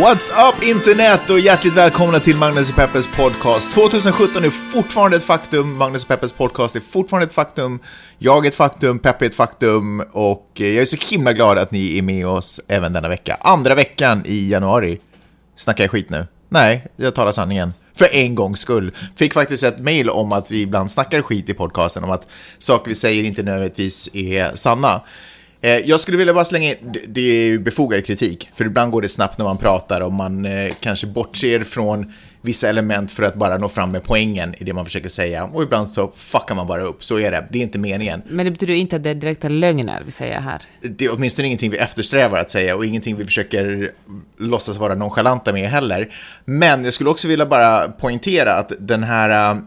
What's up internet och hjärtligt välkomna till Magnus och Peppes podcast. 2017 är fortfarande ett faktum, Magnus och Peppes podcast är fortfarande ett faktum, jag är ett faktum, Peppe är ett faktum och eh, jag är så himla glad att ni är med oss även denna vecka. Andra veckan i januari. Snackar jag skit nu? Nej, jag talar sanningen. För en gångs skull. Fick faktiskt ett mail om att vi ibland snackar skit i podcasten, om att saker vi säger inte nödvändigtvis är sanna. Eh, Jag skulle vilja bara slänga in, det- är ju befogad kritik, för ibland går det snabbt när man pratar och man eh, kanske bortser från vissa element för att bara nå fram med poängen i det man försöker säga. Och ibland så fuckar man bara upp, så är det. Det är inte meningen. Men det betyder inte att det är direkta lögner vi säger här. Det är åtminstone ingenting vi eftersträvar att säga och ingenting vi försöker låtsas vara nonchalanta med heller. Men jag skulle också vilja bara poängtera att den här, äh,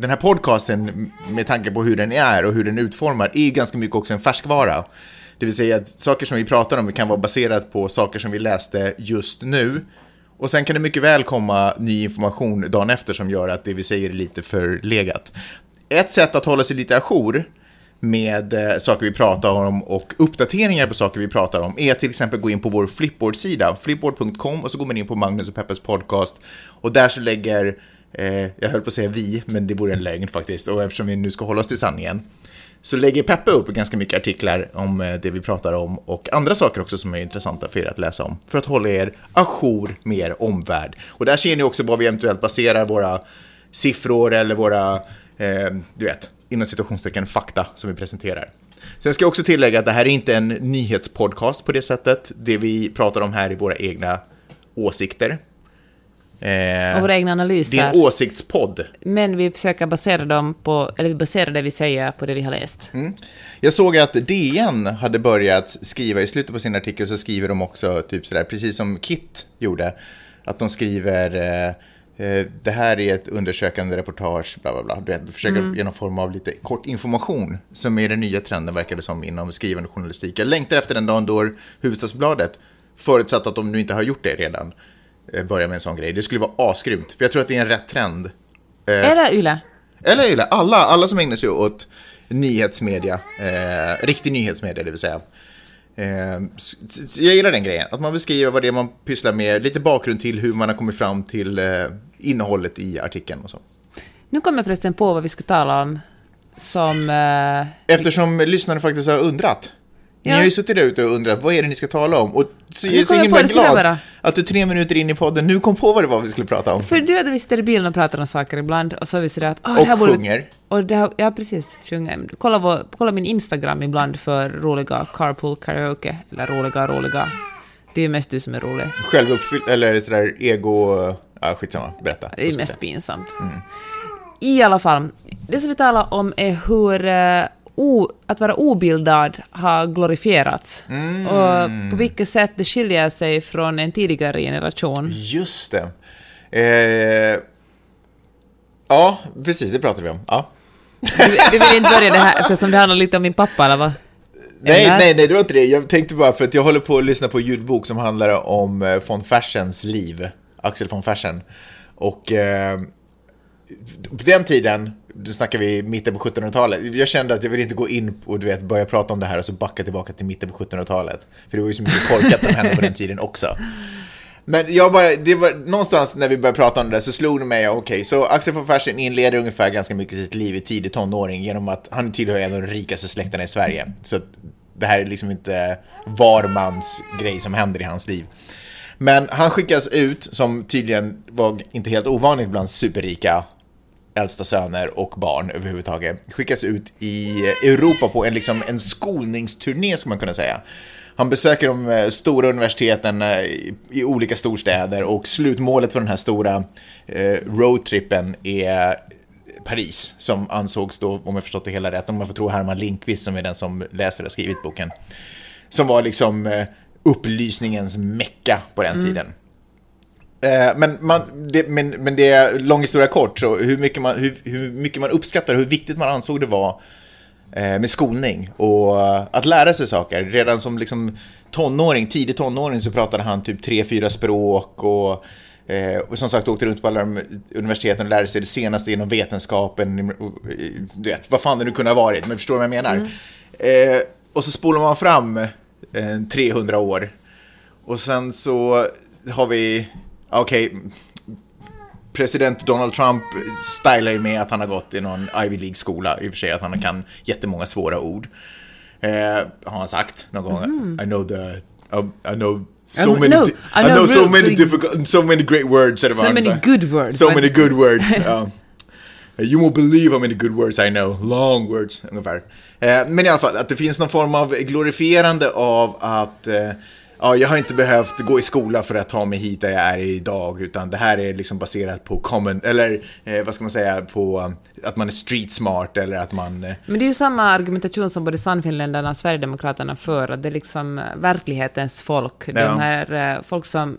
den här podcasten, med tanke på hur den är och hur den är utformad, är ganska mycket också en färskvara. Det vill säga att saker som vi pratar om kan vara baserat på saker som vi läste just nu. Och sen kan det mycket väl komma ny information dagen efter som gör att det vi säger är lite förlegat. Ett sätt att hålla sig lite ajour med eh, saker vi pratar om och uppdateringar på saker vi pratar om är till exempel gå in på vår Flipboard-sida, flipboard.com och så går man in på Magnus och Peppes podcast och där så lägger, eh, jag höll på att säga vi, men det vore en lögn faktiskt och eftersom vi nu ska hålla oss till sanningen så lägger Peppe upp ganska mycket artiklar om eh, det vi pratar om och andra saker också som är intressanta för er att läsa om för att hålla er ajour med er omvärld. Och där ser ni också vad vi eventuellt baserar våra siffror eller våra, eh, du vet, inom citationstecken fakta som vi presenterar. Sen ska jag också tillägga att det här är inte en nyhetspodcast på det sättet. Det vi pratar om här är våra egna åsikter. Eh, Och våra egna det är analyser. en åsiktspodd. Men vi försöker basera dem på, eller vi baserar det vi säger på det vi har läst. Mm. Jag såg att DN hade börjat skriva, i slutet på sin artikel så skriver de också typ sådär, precis som Kit gjorde, att de skriver eh, eh, det här är ett undersökande reportage, bla bla bla. Du vet, de försöker ge någon form av lite kort information, som är den nya trenden verkar det som inom skrivande journalistik. Jag längtar efter den dagen då Hufvudstadsbladet, förutsatt att de nu inte har gjort det redan, eh, börjar med en sån grej. Det skulle vara asgrymt, för jag tror att det är en rätt trend. Eller Yle. Eller eller alla, alla som ägnar sig åt nyhetsmedia, eh, riktig nyhetsmedia det vill säga. Eh, jag gillar den grejen, att man beskriver vad det är man pysslar med, lite bakgrund till hur man har kommit fram till eh, innehållet i artikeln och så. Nu kommer jag förresten på vad vi skulle tala om som... eh, Eftersom lyssnarna faktiskt har undrat. Ni har ju suttit där ute och undrat vad är det ni ska tala om? Och så jag är så himla på glad att du tre minuter in i podden nu kom på vad det var vi skulle prata om. för du vet att vi sitter i bilen och pratar om saker ibland och så är vi sådär att... "Åh, Och det här borde vi-" sjunger. Och det här, ja, precis. Sjunger. Kolla, vår, kolla min Instagram ibland för roliga carpool karaoke. Eller roliga, roliga. Det är ju mest du som är rolig. Självuppfyll, eller sådär ego... Ja, skitsamma, berätta. Det är mest pinsamt. I alla fall, det som vi talar om är hur eh, o, att vara obildad har glorifierats. Och på vilket sätt det skiljer sig från en tidigare generation. Just det. Eh, ja, precis, det pratade vi om. Ja. Du, du vill inte börja det här eftersom det handlar lite om min pappa, eller vad? Nej, nej, nej, det var inte det. Jag tänkte bara för att jag håller på att lyssna på en ljudbok som handlar om eh, von Fersens liv. Axel von Fersen. Och eh, på den tiden, då snackar vi mitten på 1700-talet, jag kände att jag ville inte gå in och du vet, börja prata om det här och så backa tillbaka till mitten på 1700-talet. För det var ju så mycket korkat som hände på den tiden också. Men jag bara, det var någonstans när vi började prata om det där så slog det mig, okej, så Axel von Fersen inleder ungefär ganska mycket sitt liv i tidig tonåring genom att han tillhör en av de rikaste släkterna i Sverige. Så det här är liksom inte var mans grej som händer i hans liv. Men han skickas ut, som tydligen var inte helt ovanligt bland superrika äldsta söner och barn överhuvudtaget, skickas ut i Europa på en, liksom, en skolningsturné, ska man kunna säga. Han besöker de eh, stora universiteten eh, i, olika storstäder och slutmålet för den här stora eh, roadtrippen är Paris, som ansågs då, om jag förstått det hela rätt, om man får tro Herman Lindqvist som är den som läser och skrivit boken, som var liksom upplysningens mecka på den tiden. Eh, Men, man, det, men, men det är lång historia kort, så hur mycket, man, hur, hur mycket man uppskattar, hur viktigt man ansåg det var eh, med skolning och eh, att lära sig saker. Redan som liksom tonåring, tidig tonåring så pratade han typ tre, fyra språk och och som sagt åkte runt på alla universiteten och lärde sig det senaste inom vetenskapen. Du vet, vad fan det nu kunde ha varit, men förstår du vad jag menar? Mm. Och så spolar man fram eh, 300 år. Och sen så har vi, okej, okay, president Donald Trump stylar ju med att han har gått i någon Ivy League-skola, i och för sig att han kan jättemånga svåra ord. Eh, har han sagt någon gång. Mm. I know the, I, I know so many, no, I know, I know so many difficult, so many great words. So many good words. So many good words. Um, you won't believe how many good words I know. Long words, ungefär. Eh, men i alla fall, att det finns någon form av glorifierande av att eh, ja, jag har inte behövt gå i skola för att ta mig hit där jag är idag, utan det här är liksom baserat på common, eller eh, vad ska man säga, på um, att man är street smart eller att man... Eh... Men det är ju samma argumentation som både Sannfinländarna och Sverigedemokraterna för, att det är liksom verklighetens folk, ja. de här eh, folk som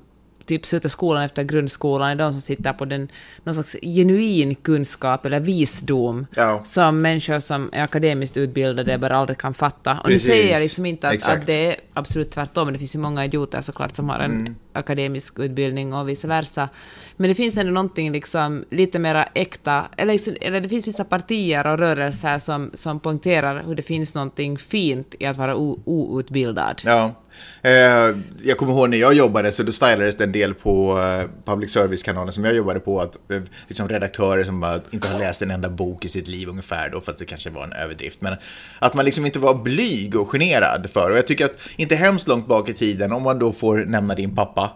typ slutar skolan efter grundskolan är de som sitter på den, någon slags genuin kunskap eller visdom ja. som människor som är akademiskt utbildade bara aldrig kan fatta. Och Precis. nu säger jag liksom inte att, att, det är absolut tvärtom, det finns ju många idioter såklart som har en mm. akademisk utbildning och vice versa. Men det finns ändå någonting liksom lite mera äkta, eller, liksom, eller det finns vissa partier och rörelser som, som poängterar hur det finns någonting fint i att vara outbildad. Ja. Eh, jag kommer ihåg när jag jobbade så då stylades det en del på eh, public service-kanalen som jag jobbade på. Att, eh, liksom redaktörer som bara inte har läst en enda bok i sitt liv ungefär då, fast det kanske var en överdrift. Men att man liksom inte var blyg och generad för. Och jag tycker att, inte hemskt långt bak i tiden, om man då får nämna din pappa,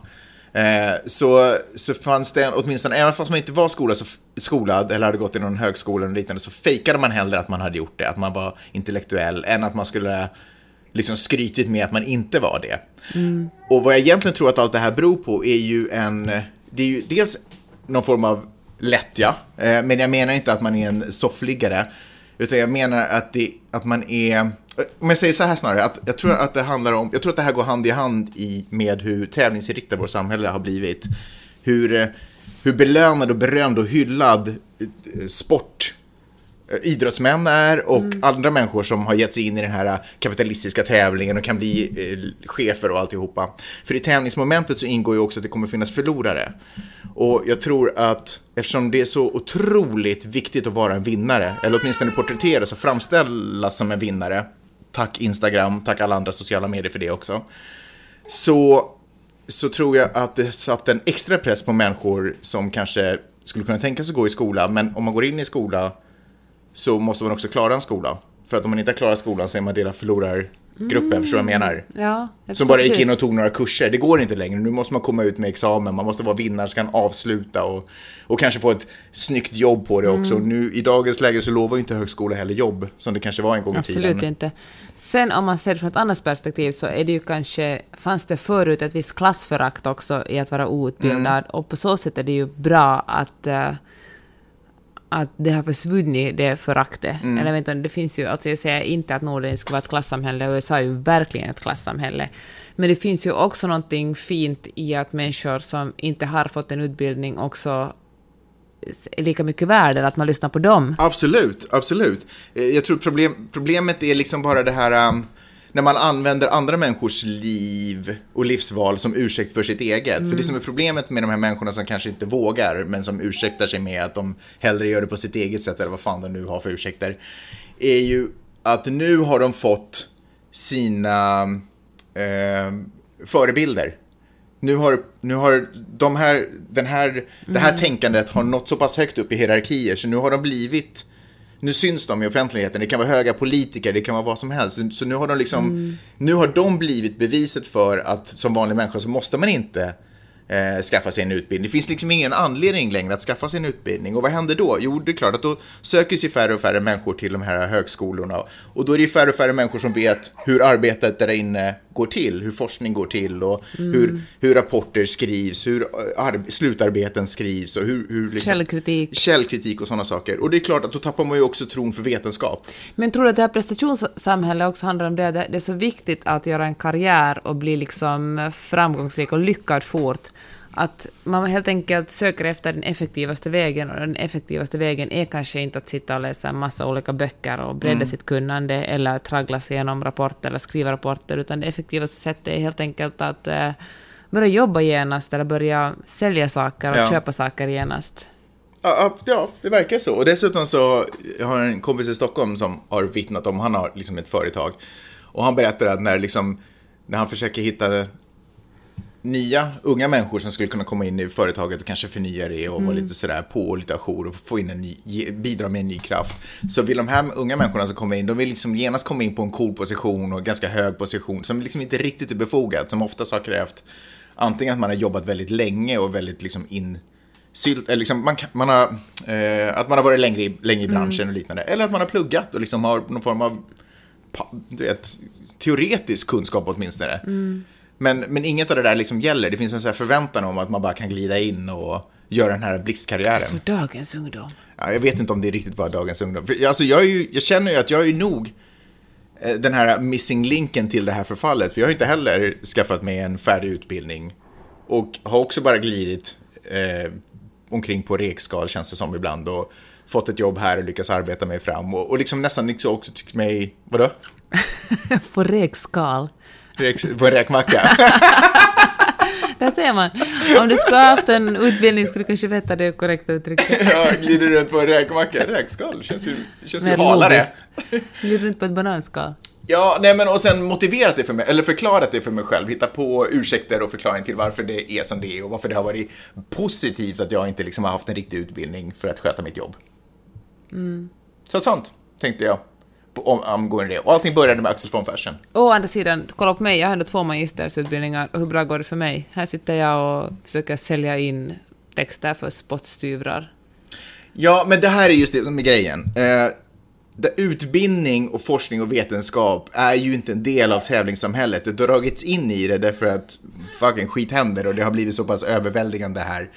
Eh, så, så fanns det åtminstone, även fast man inte var skola, så, skolad eller hade gått i någon högskola eller liknande, så fejkade man hellre att man hade gjort det, att man var intellektuell, än att man skulle liksom skrytit med att man inte var det. Mm. Och vad jag egentligen tror att allt det här beror på är ju en, det är ju dels någon form av lättja, eh, men jag menar inte att man är en soffliggare, utan jag menar att, det, att man är, om jag säger så här snarare, att jag tror att det handlar om, jag tror att det här går hand i hand i, med hur tävlingsinriktat vårt samhälle har blivit. Hur, eh, hur belönad och berömd och hyllad eh, sport idrottsmän är och mm. andra människor som har gett sig in i den här kapitalistiska tävlingen och kan bli eh, chefer och alltihopa. För i tävlingsmomentet så ingår ju också att det kommer finnas förlorare. Och jag tror att eftersom det är så otroligt viktigt att vara en vinnare, eller åtminstone porträtteras och framställas som en vinnare, tack Instagram, tack alla andra sociala medier för det också, så, så tror jag att det satt en extra press på människor som kanske skulle kunna tänka sig gå i skola, men om man går in i skola så måste man också klara en skola. För att om man inte klarar skolan så är man del av förlorargruppen, mm. förstår du vad jag menar? Ja, Som bara gick in och tog några kurser. Det går inte längre. Nu måste man komma ut med examen, man måste vara vinnare som kan avsluta och, och kanske få ett snyggt jobb på det mm. också. Nu i dagens läge så lovar ju inte högskola heller jobb, som det kanske var en gång i tiden. Absolut inte. Sen om man ser det från ett annat perspektiv så är det ju kanske, fanns det förut ett visst klassförakt också i att vara outbildad mm. och på så sätt är det ju bra att uh, att det har försvunnit, det föraktet. Mm. Eller du, det finns ju, alltså jag säger inte att Norden ska vara ett klassamhälle, och USA är ju verkligen ett klassamhälle. Men det finns ju också någonting fint i att människor som inte har fått en utbildning också är lika mycket värda, att man lyssnar på dem. Absolut, absolut. Eh, jag tror problem, problemet är liksom bara det här um när man använder andra människors liv och livsval som ursäkt för sitt eget. Mm. För det som är problemet med de här människorna som kanske inte vågar, men som ursäktar sig med att de hellre gör det på sitt eget sätt, eller vad fan de nu har för ursäkter, är ju att nu har de fått sina eh, förebilder. Nu har, nu har de här, den här, mm. det här mm. tänkandet har nått så pass högt upp i hierarkier, så nu har de blivit nu syns de i offentligheten, det kan vara höga politiker, det kan vara vad som helst. Så nu har de liksom, mm. nu har de blivit beviset för att som vanlig människa så måste man inte eh, skaffa sig en utbildning. Det finns liksom ingen anledning längre att skaffa sig en utbildning. Och vad händer då? Jo, det är klart att då söker sig färre och färre människor till de här högskolorna. Och då är det färre och färre människor som vet hur arbetet där inne går till, hur forskning går till och mm. hur, hur rapporter skrivs, hur eh, slutarbeten skrivs och hur... hur liksom, källkritik. Källkritik och sådana saker. Och det är klart att då tappar man ju också tron för vetenskap. Men tror du att det här prestationssamhället också handlar om det? Det är så viktigt att göra en karriär och bli liksom framgångsrik och lyckad fort Att man helt enkelt söker efter den effektivaste vägen och den effektivaste vägen är kanske inte att sitta och läsa en massa olika böcker och bredda Mm. sitt kunnande eller traggla sig igenom rapporter eller skriva rapporter, utan det effektivaste sättet är helt enkelt att eh, börja jobba genast eller börja sälja saker och Ja. köpa saker genast. Ja, det verkar så. Och dessutom så jag har en kompis i Stockholm som har vittnat om, han har liksom ett företag. Och han berättar att när, liksom, när han försöker hitta nya unga människor som skulle kunna komma in i företaget och kanske förnya det och vara lite sådär på och lite ajour och få in en ny, ge, bidra med en ny kraft. Så vill de här unga människorna som kommer in, de vill liksom genast komma in på en cool position och ganska hög position som liksom inte riktigt är befogad, som oftast har krävt antingen att man har jobbat väldigt länge och väldigt liksom in sylt, eller liksom man, man har, eh, att man har varit längre i, länge i branschen och liknande. Eller att man har pluggat och liksom har någon form av du vet, teoretisk kunskap åtminstone. Men, men inget av det där liksom gäller. Det finns en här förväntan om att man bara kan glida in och göra den här blixtkarriären. För dagens ungdom. Ja, jag vet inte om det är riktigt bara dagens ungdom. För, alltså, jag, är ju, jag känner ju att jag är nog eh, den här missing linken till det här förfallet. För jag har inte heller skaffat mig en färdig utbildning. Och har också bara glidit eh, omkring på rekskal känns det som ibland. Och fått ett jobb här och lyckats arbeta mig fram. Och, och liksom nästan liksom också tyckt mig, vadå? På räkskal. På en räkmacka. Där ser man. Om du skulle ha haft en utbildning skulle du kanske veta det korrekta uttrycket. jag glider runt på en räkmacka. Räkskal känns ju, känns ju Mer halare. logiskt. Glider runt på ett bananskal. Ja, nej men och sen motiverat det för mig, eller förklarat det för mig själv, hitta på ursäkter och förklaring till varför det är som det är och varför det har varit positivt att jag inte liksom har haft en riktig utbildning för att sköta mitt jobb. Så att sånt tänkte jag om, angående det. Och allting började med Axel von Fersen. Å andra sidan, kolla på mig, jag har ändå två magistersutbildningar och hur bra går det för mig? Här sitter jag och försöker sälja in texter för spottstyvrar. Ja, men det här är just det som är grejen. Eh, utbildning och forskning och vetenskap är ju inte en del av tävlingssamhället. Det har dragits in i det därför att fucking skit händer och det har blivit så pass överväldigande här.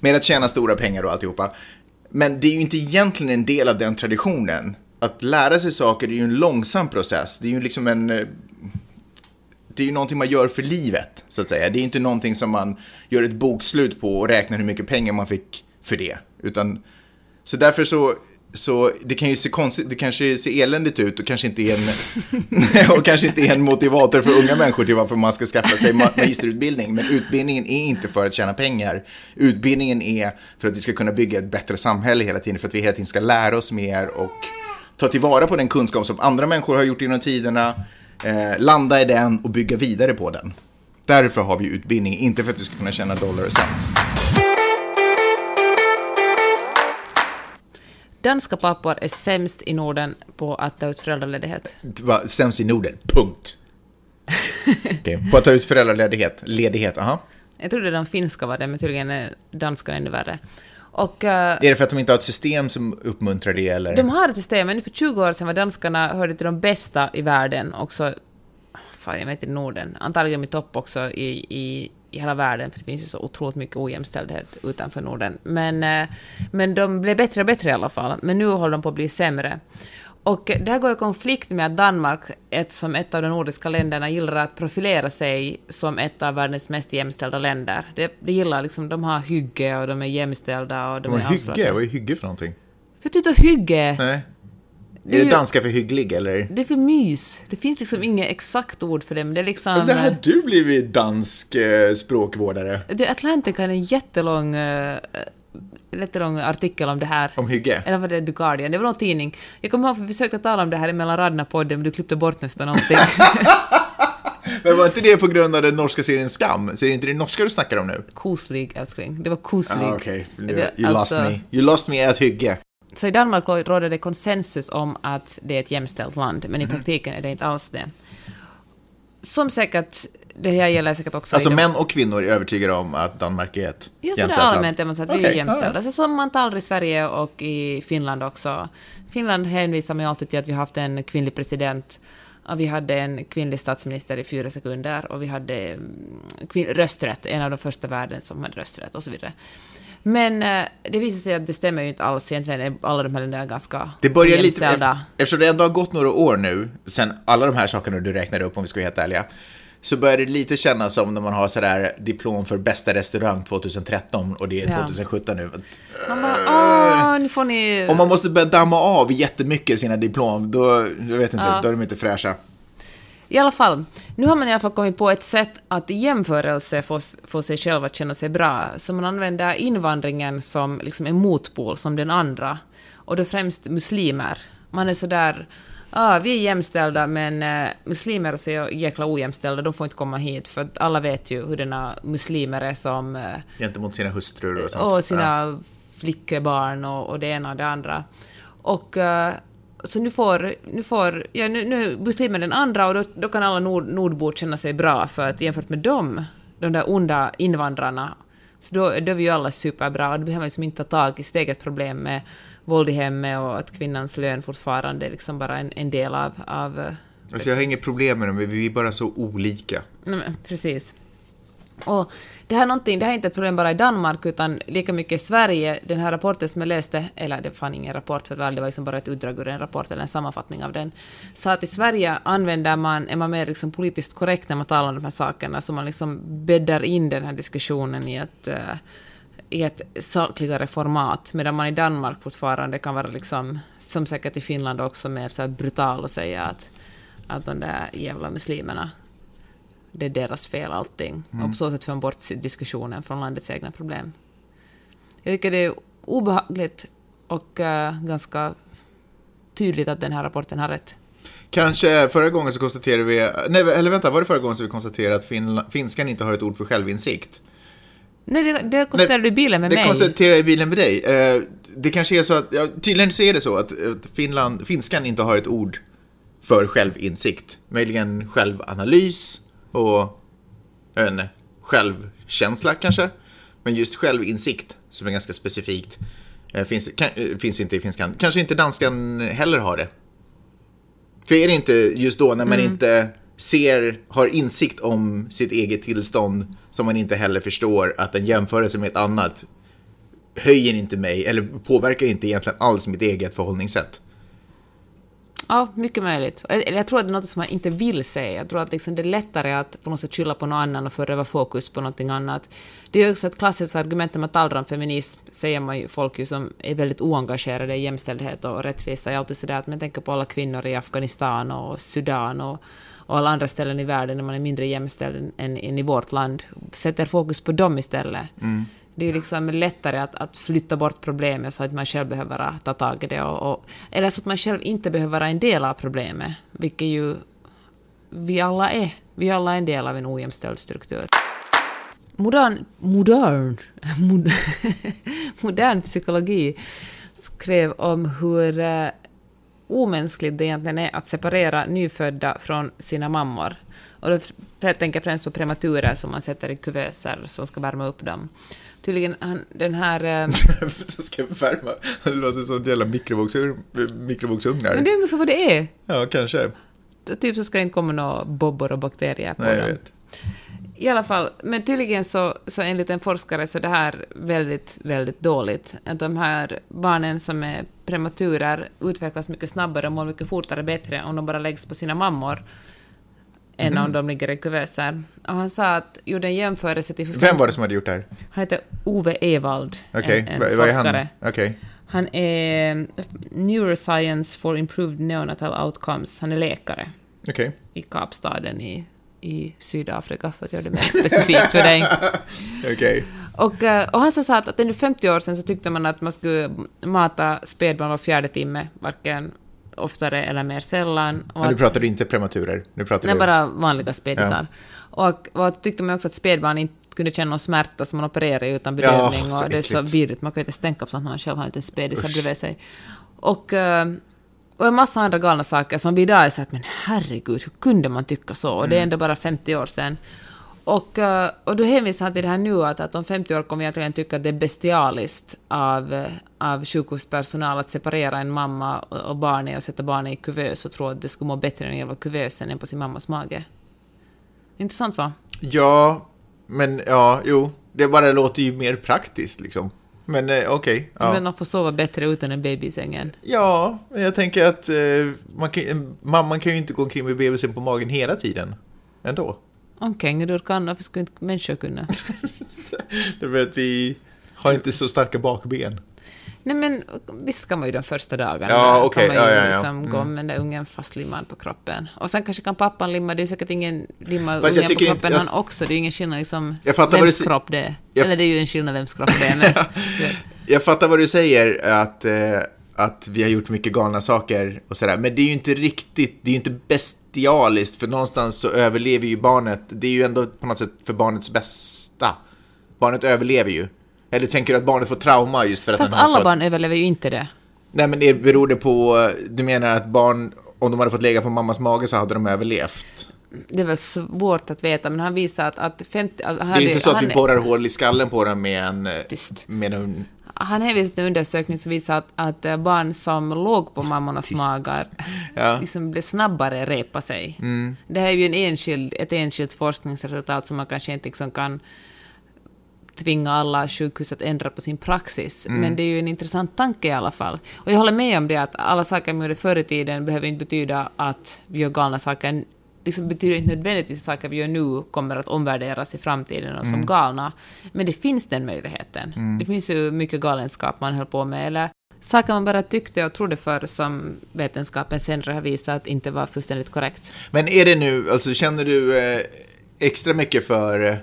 Med att tjäna stora pengar och alltihopa. Men det är ju inte egentligen en del av den traditionen. Att lära sig saker är ju en långsam process. Det är ju liksom en... Eh, det är ju någonting man gör för livet, så att säga. Det är inte någonting som man gör ett bokslut på och räknar hur mycket pengar man fick för det. Utan, så därför så, så det kan ju se konstigt, det kanske ser eländigt ut och kanske inte är en, och kanske inte är en motivator för unga människor till varför man ska skaffa sig magisterutbildning. Men utbildningen är inte för att tjäna pengar. Utbildningen är för att vi ska kunna bygga ett bättre samhälle hela tiden, för att vi hela tiden ska lära oss mer och ta tillvara på den kunskap som andra människor har gjort genom tiderna, eh, landa i den och bygga vidare på den. Därför har vi utbildning, inte för att vi ska kunna tjäna dollar och cent. Danska pappor är sämst i Norden på att ta ut föräldraledighet. Var sämst i Norden, punkt. Okej, På att ta ut föräldraledighet, ledighet, aha. Jag trodde den finska var det, men tydligen är danskan ännu värre. Och eh, Är det för att de inte har ett system som uppmuntrar det eller? de har ett system, men för 20 år sedan var danskarna hörde till de bästa i världen, också, fan jag vet inte, Norden, antagligen i topp också i, i, i hela världen, för det finns ju så otroligt mycket ojämställdhet utanför Norden. Men, eh, men de blev bättre och bättre i alla fall, men nu håller de på att bli sämre. Och det här går i konflikt med att Danmark, ett, som ett av de nordiska länderna, gillar att profilera sig som ett av världens mest jämställda länder. Det, det gillar liksom, de har hygge och de är jämställda och de, De är hygge, vad är hygge för någonting? För typ hygge, Nej. Det Är är det danska för hygglig eller? det är för mys. Det finns liksom inget exakt ord för det, men det är liksom... Det har du blivit dansk eh, språkvårdare The Atlantic har en jättelång, uh, jättelång artikel om det här. om hygge. Eller var det The Guardian? Det var någon tidning. Jag kommer ihåg för vi försökte tala om det här i mellan raderna-podden, men du klippte bort nästan allting. Men var inte det på grund av den norska serien Skam? Så är det inte det norska du snackar om nu? Koslig, älskling. Det var koslig. Ah, Det- you lost alltså- me. You lost me at hygge. Så i Danmark råder det konsensus om att det är ett jämställt land, men i Mhm. praktiken är det inte alls det. Som säkert, det här gäller säkert också Alltså män och kvinnor är övertygade om att Danmark är ett Ja, så jämställt är land. allmänt är man så att vi är ja, jämställda. ja. Så som man talar i Sverige och i Finland också. Finland hänvisar man ju alltid till att vi har haft en kvinnlig president och vi hade en kvinnlig statsminister i fyra sekunder och vi hade mm, rösträtt, en av de första världen som hade rösträtt och så vidare. Men eh, det visar sig att det stämmer ju inte alls. Egentligen är alla de här länderna ganska Det börjar lite, eftersom det ändå har gått några år nu, sen alla de här sakerna du räknade upp om vi ska vara helt ärliga, så börjar det lite kännas som när man har sådär diplom för bästa restaurang 2013 och det är Ja. 2017 nu. Man bara, åh, nu får ni... Om man måste börja damma av jättemycket sina diplom, då, jag vet inte, Ja. då är de inte fräscha. I alla fall, nu har man i alla fall kommit på ett sätt att i jämförelse få, få sig själv att känna sig bra, så man använder invandringen som liksom en motpol, som den andra, och då främst muslimer. Man är sådär, ah, vi är jämställda, men eh, muslimer är så jäkla ojämställda, de får inte komma hit, för att alla vet ju hur denna muslimer är som eh, Gentemot sina hustrur och sånt. och sina flickebarn och, och det ena och det andra. Och eh, så nu får, nu får, ja nu, nu muslimer den andra och då, då kan alla nord, nordbor känna sig bra för att jämfört med dem, de där onda invandrarna, så då, då är vi ju alla superbra och då behöver man liksom inte ta tag i sitt eget problem med våld i hemmet och att kvinnans lön fortfarande är liksom bara en, en del av, av eh, Alltså jag har inget problem med men vi är bara så olika. Men precis. Och det här, någonting, det här är inte ett problem bara i Danmark, utan lika mycket i Sverige. Den här rapporten som jag läste, eller det fann ingen rapport för väl, det var liksom bara ett utdrag ur en rapport eller en sammanfattning av den, sa att i Sverige använder man, är man mer liksom politiskt korrekt när man talar om de här sakerna, så man liksom bäddar in den här diskussionen i ett, eh, i ett sakligare format, medan man i Danmark fortfarande kan vara liksom, som säkert i Finland också, mer så brutal och säga att, att de där jävla muslimerna det är deras fel allting. Och på så sätt får man bort diskussionen från landets egna problem. Jag tycker det är obehagligt och eh, ganska tydligt att den här rapporten har rätt. Kanske förra gången så konstaterade vi, nej eller vänta, var det förra gången som vi konstaterade att finskan inte har ett ord för självinsikt? Nej, det, det konstaterade du i bilen med det mig. konstaterade jag i bilen med dig. Eh, Det kanske är så att, ja, tydligen så är det så att Finland, finskan inte har ett ord för självinsikt. Möjligen självanalys och, jag vet inte, självkänsla kanske. Men just självinsikt, som är ganska specifikt, eh, finns, kan, eh, finns inte i finskan. Kanske inte danskan heller har det. För är det inte just då när man inte ser, har insikt om sitt eget tillstånd som man inte heller förstår att en jämförelse med ett annat höjer inte mig eller påverkar inte egentligen alls mitt eget förhållningssätt. Ja, mycket möjligt. Jag tror att det är något som man inte vill se. Jag tror att liksom det är lättare att på något sätt skylla på någon annan och föra över fokus på någonting annat. Det är ju också ett klassiskt argument när man talar om feminism, säger man ju folk ju som är väldigt oengagerade i jämställdhet och rättvisa, är alltid sådär att man tänker på alla kvinnor i Afghanistan och Sudan och, och alla andra ställen i världen där man är mindre jämställd än, än i vårt land. Sätter fokus på dem istället. Det är ju liksom lättare att, att flytta bort problemet så att man själv behöver ta tag i det. Och, och, eller så att man själv inte behöver vara en del av problemet, vilket ju vi alla är. Vi alla är en del av en ojämställd struktur. Modern, modern, mod, modern psykologi skrev om hur eh, omänskligt det egentligen är att separera nyfödda från sina mammor. Och då tänker jag främst på prematurer som man sätter i kuvöser som ska värma upp dem. Tydligen, han, den här... eh, Så ska jag värma. Det låter som en jävla mikrovågsugn, mikrovågsugnar. Men det är ungefär vad det är. Ja, kanske. Typ så ska det inte komma några bobbor och bakterier på Nej, jag dem. vet. I alla fall, men tydligen så, så enligt en forskare så är det här väldigt, väldigt dåligt. Att de här barnen som är prematurer utvecklas mycket snabbare och mår mycket fortare bättre om de bara läggs på sina mammor än Mhm. om de ligger i kuverser. Och han sa att, gjorde en jämförelse till... Vem var det som hade gjort det här? Han heter Ove Ewald, Okej, en, en vad forskare. han? Okej. Han är Neuroscience for Improved Neonatal Outcomes. Han är läkare Okej. i Kapstaden i, i Sydafrika, för att göra det mer specifikt för dig. Okej. Och, eh, och han sa att, att under 50 år sedan så tyckte man att man skulle mata spädbarn var fjärde timme, varken oftare eller mer sällan. Och Men nu att, pratar du inte prematurer. Nu pratar nej, du... bara vanliga spädisar. Och, och att tyckte man också att spädbarn inte kunde känna någon smärta som man opererar utan bedövning. Ja, och det är så vidrigt, man kan ju inte ens tänka på när man själv har en liten spädis bredvid sig. Och, eh, och en massa andra galna saker som vi idag är så att men herregud, hur kunde man tycka så? Och det är ändå bara 50 år sedan. Och, eh, och då hänvisar han till det här nu att, att om 50 år kommer vi egentligen tycka att det är bestialiskt av, eh, av sjukhuspersonal att separera en mamma och barnet och sätta barnet i kuvös och tro att det skulle må bättre i själva kuvösen än på sin mammas mage. Intressant va? Ja, men ja, jo. Det bara låter ju mer praktiskt liksom. Men eh, okej. ja. Men man får sova bättre utan en baby i sängen. Ja, jag tänker att eh, man kan, mamman kan ju inte gå omkring med bebisen på magen hela tiden. Ändå. Om kängurur kan, varför skulle inte människor kunna? Det är för att vi har inte så starka bakben. Nej men visst kan man ju de första dagarna Ja, okej, kan man ju ja, ja, ja. liksom gå med den där ungen fastlimmad på kroppen. Och sen kanske kan pappan limma, det är säkert ingen limma Fast ungen på tycker inte- kroppen jag- han också, det är ju ingen skillnad liksom Jag fattar du vems se- kropp det är. Jag- Eller det är ju en skillnad vems kropp det är, men... Jag fattar vad du säger, att, eh, att vi har gjort mycket galna saker och sådär. Men det är ju inte riktigt, det är ju inte bestialiskt, för någonstans så överlever ju barnet. Det är ju ändå på något sätt för barnets bästa. Barnet överlever ju. Eller tänker du att barnet får trauma just för att Fast den har alla fått... barn överlever ju inte det. Nej men det beror det på, du menar att barn, om de hade fått lägga på mammas mage så hade de överlevt? Det väl svårt att veta, men han visar att, att 50... Han Det är ju inte så att han, vi borrar hål i skallen på dem med en... Tyst. Med en Han hänvisade till en undersökning som visar att, att eh, barn som låg på mammornas magar Ja. Mm. liksom blev snabbare repa sig. Det här är ju en enskild, ett enskilt forskningsresultat som man kanske inte liksom kan tvinga alla sjukhus att ändra på sin praxis. Mm. Men det är ju en intressant tanke i alla fall. Och jag håller med om det att alla saker vi gjorde förr i tiden behöver inte betyda att vi gör galna saker liksom betyder inte nödvändigtvis att saker vi gör nu kommer att omvärderas i framtiden och som Mm. galna. Men det finns den möjligheten. Det finns ju mycket galenskap man höll på med, eller saker man bara tyckte och trodde för som vetenskapen senare har visat att inte var fullständigt korrekt. Men är det nu, alltså känner du eh, extra mycket för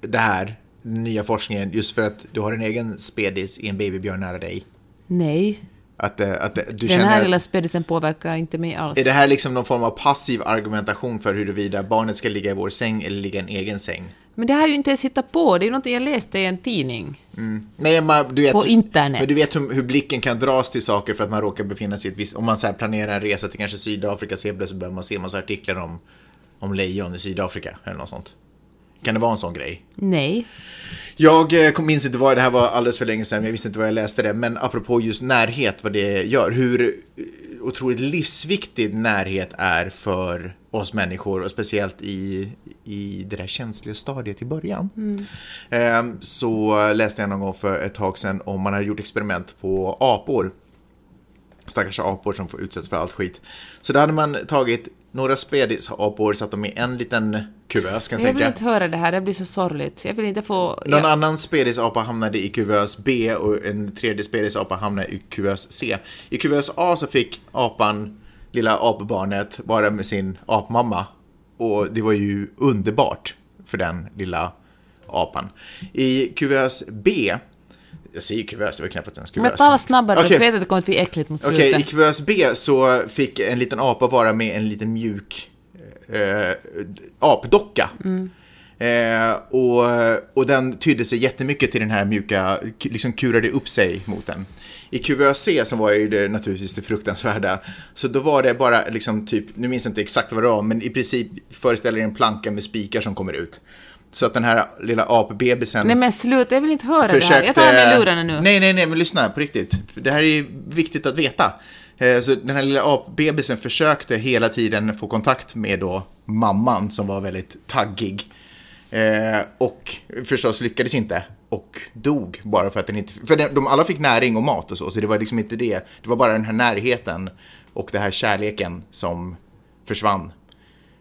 det här, nya forskningen, just för att du har en egen spedis i en babybjörn nära dig? Nej, Att, eh, att eh, du den känner här lilla spedisen påverkar inte mig alls. är det här liksom någon form av passiv argumentation för huruvida barnet ska ligga i vår säng eller ligga i en egen säng? Men det har ju inte ens hittat på, det är ju något jag läste i en tidning. Nej, man, du vet, På internet. Men du vet hur, hur blicken kan dras till saker för att man råkar befinna sig i ett visst... Om man så här planerar en resa till kanske Sydafrika så helt plötsligt börjar man se en massa artiklar om, om lejon i Sydafrika eller något sånt. Kan det vara en sån grej? Nej. Jag eh, minns inte vad, det här var alldeles för länge sedan, jag visste inte vad jag läste det, men apropå just närhet, vad det gör, hur eh, otroligt livsviktig närhet är för oss människor och speciellt i, i det där känsliga stadiet i början. Ehm, Så läste jag någon gång för ett tag sedan om man hade gjort experiment på apor stackars apor som får utsättas för allt skit. Så då hade man tagit några spedisapor, satt dem i en liten kuvös kan jag, Jag vill tänka. inte höra det här, det blir så sorgligt. Jag vill inte få... Någon jag, annan spedisapa hamnade i kuvös B och en tredje spedisapa hamnade i kuvös C. I kuvös A så fick apan, lilla apbarnet, vara med sin apmamma. Och det var ju underbart för den lilla apan. I kuvös B, jag säger kuvös, det var knappt ens kuvös. men tala snabbare, Okej. du vet att det kommer att bli äckligt mot Okej, slutet. i kuvös B så fick en liten apa vara med en liten mjuk eh, apdocka. Eh, och, och den tydde sig jättemycket till den här mjuka, liksom kurade upp sig mot den. I kuvös C så var ju det, naturligtvis det fruktansvärda. Så då var det bara liksom typ, nu minns jag inte exakt vad det var, men i princip föreställer det en planka med spikar som kommer ut. Så att den här lilla apbebisen Nej men sluta, jag vill inte höra det här. Jag tar med lurarna nu. Nej, nej, nej, men lyssna på riktigt. Det här är viktigt att veta. Eh, Så den här lilla apbebisen försökte hela tiden få kontakt med då mamman som var väldigt taggig. Eh, och förstås lyckades inte. Och dog bara för att den inte... För de alla fick näring och mat och så, så det var liksom inte det. Det var bara den här närheten och den här kärleken som försvann.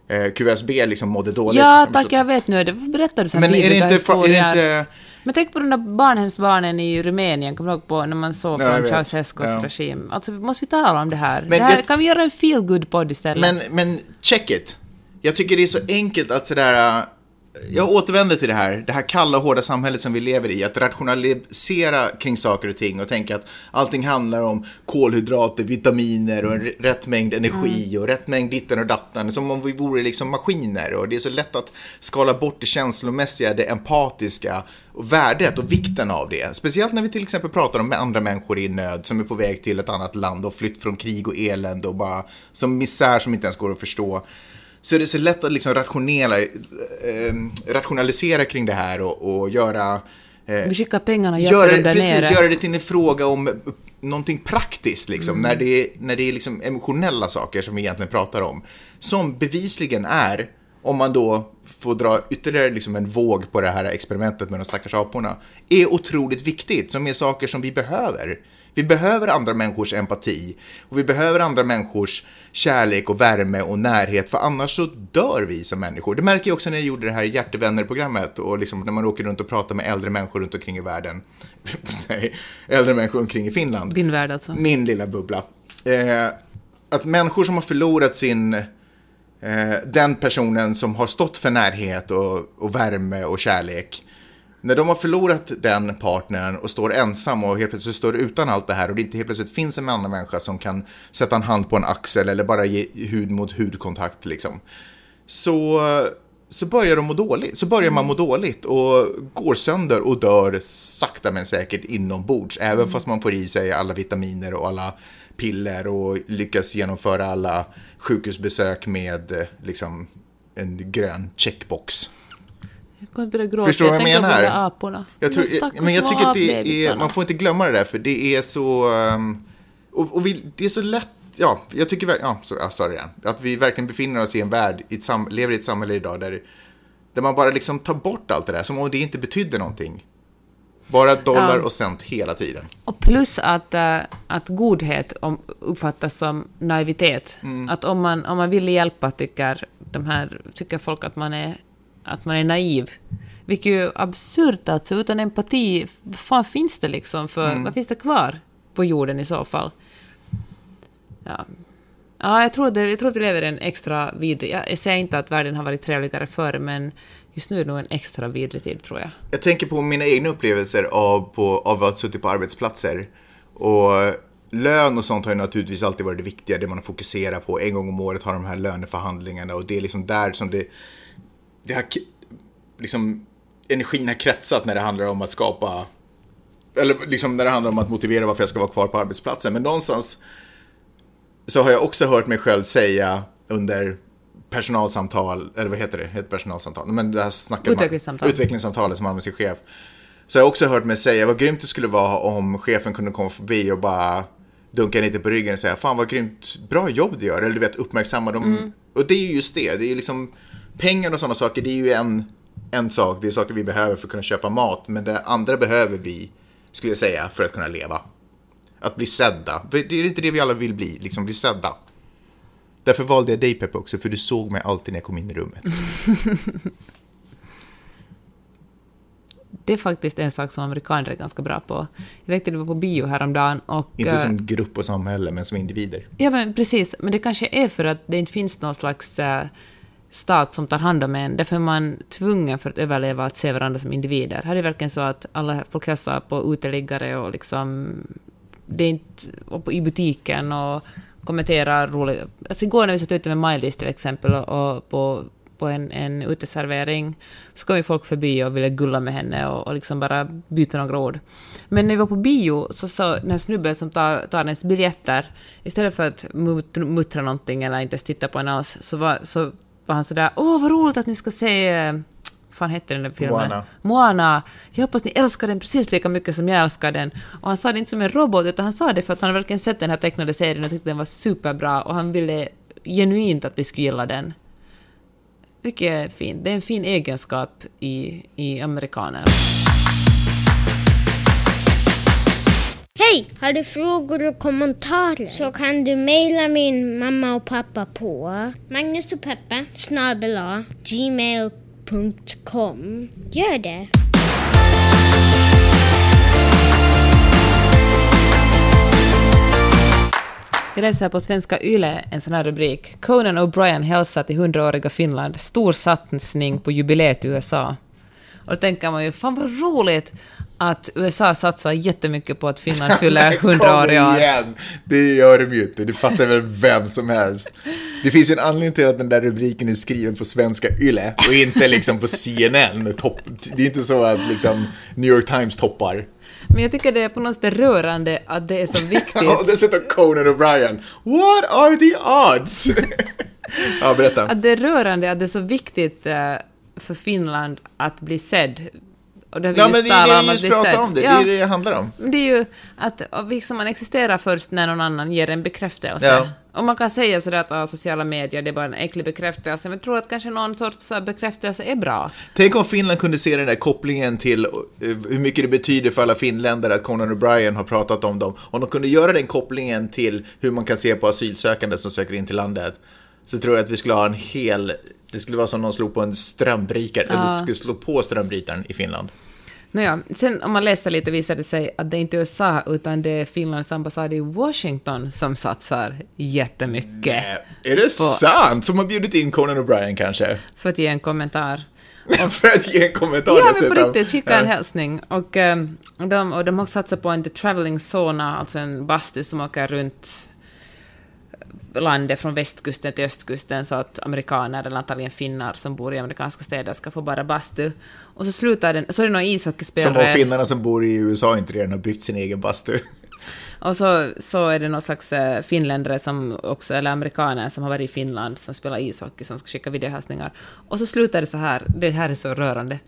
Eh, QSB liksom mådde dåligt. Ja tack, jag vet nu. Det berättar du Men är det, inte, är det inte... Men tänk på de där barnhemsbarnen i Rumänien, kommer du ihåg på när man såg Ja, från vet. Ceausescus Ja. regim? Alltså, måste vi tala om det här? Men det här kan vi göra en feel good podd istället? Men, men check it. Jag tycker det är så enkelt att sådär... Jag återvänder till det här, det här kalla och hårda samhället som vi lever i. Att rationalisera kring saker och ting och tänka att allting handlar om kolhydrater, vitaminer och en rätt mängd energi och rätt mängd ditten och datten. Som om vi vore liksom maskiner. Och det är så lätt att skala bort det känslomässiga, det empatiska och värdet och vikten av det. Speciellt när vi till exempel pratar om andra människor i nöd som är på väg till ett annat land och flytt från krig och elände och bara som misär som inte ens går att förstå. Så det är så lätt att liksom rationella, eh, rationalisera kring det här och, och göra vi skickar pengarna Gör det, dem där precis, nere. göra det till en fråga om någonting praktiskt, liksom, när det är, när det är liksom emotionella saker som vi egentligen pratar om. Som bevisligen är, om man då får dra ytterligare liksom en våg på det här experimentet med de stackars aporna, är otroligt viktigt, som är saker som vi behöver. Vi behöver andra människors empati och vi behöver andra människors kärlek och värme och närhet för annars så dör vi som människor. Det märker jag också när jag gjorde det här Hjärtevänner-programmet och liksom när man åker runt och pratar med äldre människor runt omkring i världen. Nej, äldre människor omkring i Finland. Din värld alltså. Min lilla bubbla. Eh, att människor som har förlorat sin eh, den personen som har stått för närhet och, och värme och kärlek när de har förlorat den partnern och står ensam och helt plötsligt står utan allt det här och det inte helt plötsligt finns en annan människa som kan sätta en hand på en axel eller bara ge hud mot hudkontakt liksom. Så, så börjar de må dåligt. Så börjar man må dåligt och går sönder och dör sakta men säkert inombords. Även fast man får i sig alla vitaminer och alla piller och lyckas genomföra alla sjukhusbesök med liksom en grön checkbox. Jag kommer börja gråta. Förstår du vad jag tänker menar? de där aporna. Jag tror, stackars men jag tycker att det är, man får inte glömma det där för det är så... ehm, och, och vi, det är så lätt, ja, jag tycker ver- ja, så, jag sa det redan. Att vi verkligen befinner oss i en värld, i ett sam, lever i ett samhälle idag där, där man bara liksom tar bort allt det där, som om det inte betydde någonting. Bara dollar Ja. och cent hela tiden. Och plus att, äh, att godhet uppfattas som naivitet. Mm. Att om man, om man vill hjälpa tycker, de här, tycker folk att man, är, att man är naiv. Vilket är ju absurt alltså, utan empati, vad fan finns det liksom för, Mm. vad finns det kvar på jorden i så fall? Ja, ja jag, tror det, jag tror att vi lever i en extra vidrig... Jag, säger inte att världen har varit trevligare förr, men just nu är det nog en extra vidrig tid, tror jag. Jag tänker på mina egna upplevelser av, på, av att suttit på arbetsplatser. Och lön och sånt har ju naturligtvis alltid varit det viktiga, det man fokuserar på. En gång om året har de här löneförhandlingarna och det är liksom där som det, det har, liksom, energin har kretsat när det handlar om att skapa, eller liksom när det handlar om att motivera varför jag ska vara kvar på arbetsplatsen. Men någonstans så har jag också hört mig själv säga under personalsamtal, eller vad heter det? Heter personalsamtal? Men det här snackar Utvecklingssamtal. Man, utvecklingssamtalet som man har med sin chef. Så jag har också hört mig säga vad grymt det skulle vara om chefen kunde komma förbi och bara dunka lite på ryggen och säga fan vad grymt bra jobb du gör. Eller du vet uppmärksamma dem. Och det är ju just det. Det är ju liksom pengar och sådana saker. Det är ju en, en sak. Det är saker vi behöver för att kunna köpa mat. Men det andra behöver vi, skulle jag säga, för att kunna leva. Att bli sedda. För Det är inte det vi alla vill bli, liksom bli sedda. Därför valde jag dig Peppe också, för du såg mig alltid när jag kom in i rummet. Det är faktiskt en sak som amerikaner är ganska bra på. Jag vet att du var på bio häromdagen och... Inte eh, som grupp och samhälle, men som individer. Ja, men precis. Men det kanske är för att det inte finns någon slags eh, stat som tar hand om en. Därför är man tvungen för att överleva att se varandra som individer. Här är det verkligen så att alla folk hälsar på uteliggare och liksom... Det är inte... Och på, i butiken och kommenterar roliga... Alltså igår när vi satt ute med Maj-Lis till exempel och, och på på en, en uteservering, så kom ju folk förbi och ville gulla med henne och, och liksom bara byta några ord. Men när vi var på bio så sa den här snubben som tar, tar ens biljetter, istället för att mut- muttra någonting eller inte ens titta på en alls, så var, så var han sådär ”Åh, vad roligt att ni ska se...” fan hette den där filmen? Moana. Moana. Jag hoppas ni älskar den precis lika mycket som jag älskar den. Och han sa det inte som en robot, utan han sa det för att han verkligen sett den här tecknade serien och tyckte den var superbra och han ville genuint att vi skulle gilla den. tycker jag är fint. Det är en fin egenskap i, i amerikaner. Har du frågor och kommentarer så kan du mejla min mamma och pappa på Magnus och Peppe snabel-a gmail.com. Gör det! Jag läser på svenska YLE en sån här rubrik. Conan O'Brien hälsar till 100-åriga Finland. Stor satsning på jubileet i USA. Och då tänker man ju, fan vad roligt att USA satsar jättemycket på att Finland fyller 100 år i år. igen! Det gör de ju inte, det fattar väl vem som helst. Det finns ju en anledning till att den där rubriken är skriven på svenska YLE och inte liksom på CNN. Topp. Det är inte så att liksom New York Times toppar. Men jag tycker det är på något sätt rörande att det är så Och viktigt dessutom Conan O'Brien. What are the odds? ja, berätta. att det är rörande att det är så viktigt eh, för Finland att bli sedd Och där vi Ja, men det är talar det om vi just pratar om. Det, ja, det är det det handlar om. det är ju att liksom man existerar först när någon annan ger en bekräftelse. Ja. Och man kan säga sådär att ah, sociala medier, det är bara en äcklig bekräftelse, men jag tror att kanske någon sorts ah, bekräftelse är bra. Tänk om Finland kunde se den där kopplingen till eh, hur mycket det betyder för alla finländare att Conan O'Brien har pratat om dem. Om de kunde göra den kopplingen till hur man kan se på asylsökande som söker in till landet. Så tror jag att vi skulle ha en hel... Det skulle vara som om någon slog på en strömbrytare, eller skulle slå på strömbrytaren i Finland. Nåja, sen om man läste lite visade det sig att det inte är USA utan det är Finlands ambassad i Washington som satsar jättemycket Är det sant? Som har bjudit in Conan O'Brien kanske? för att ge en kommentar. för att ge en kommentar Ja, men på riktigt, skicka en Ja. hälsning. Och, ehm, de, och de har också satsat på en The Traveling Sauna, alltså en bastu som åker runt landet från västkusten till östkusten så att amerikaner, eller antagligen finnar som bor i amerikanska städer, ska få bara bastu. Och så slutar den, så är det några Som om ishockeyspelare, finnarna som bor i USA inte redan har byggt sin egen bastu. och så, så är det någon slags eh, finländare som också, eller amerikaner som har varit i Finland som spelar ishockey som ska skicka videohälsningar. Och så slutar det så här, det här är så rörande.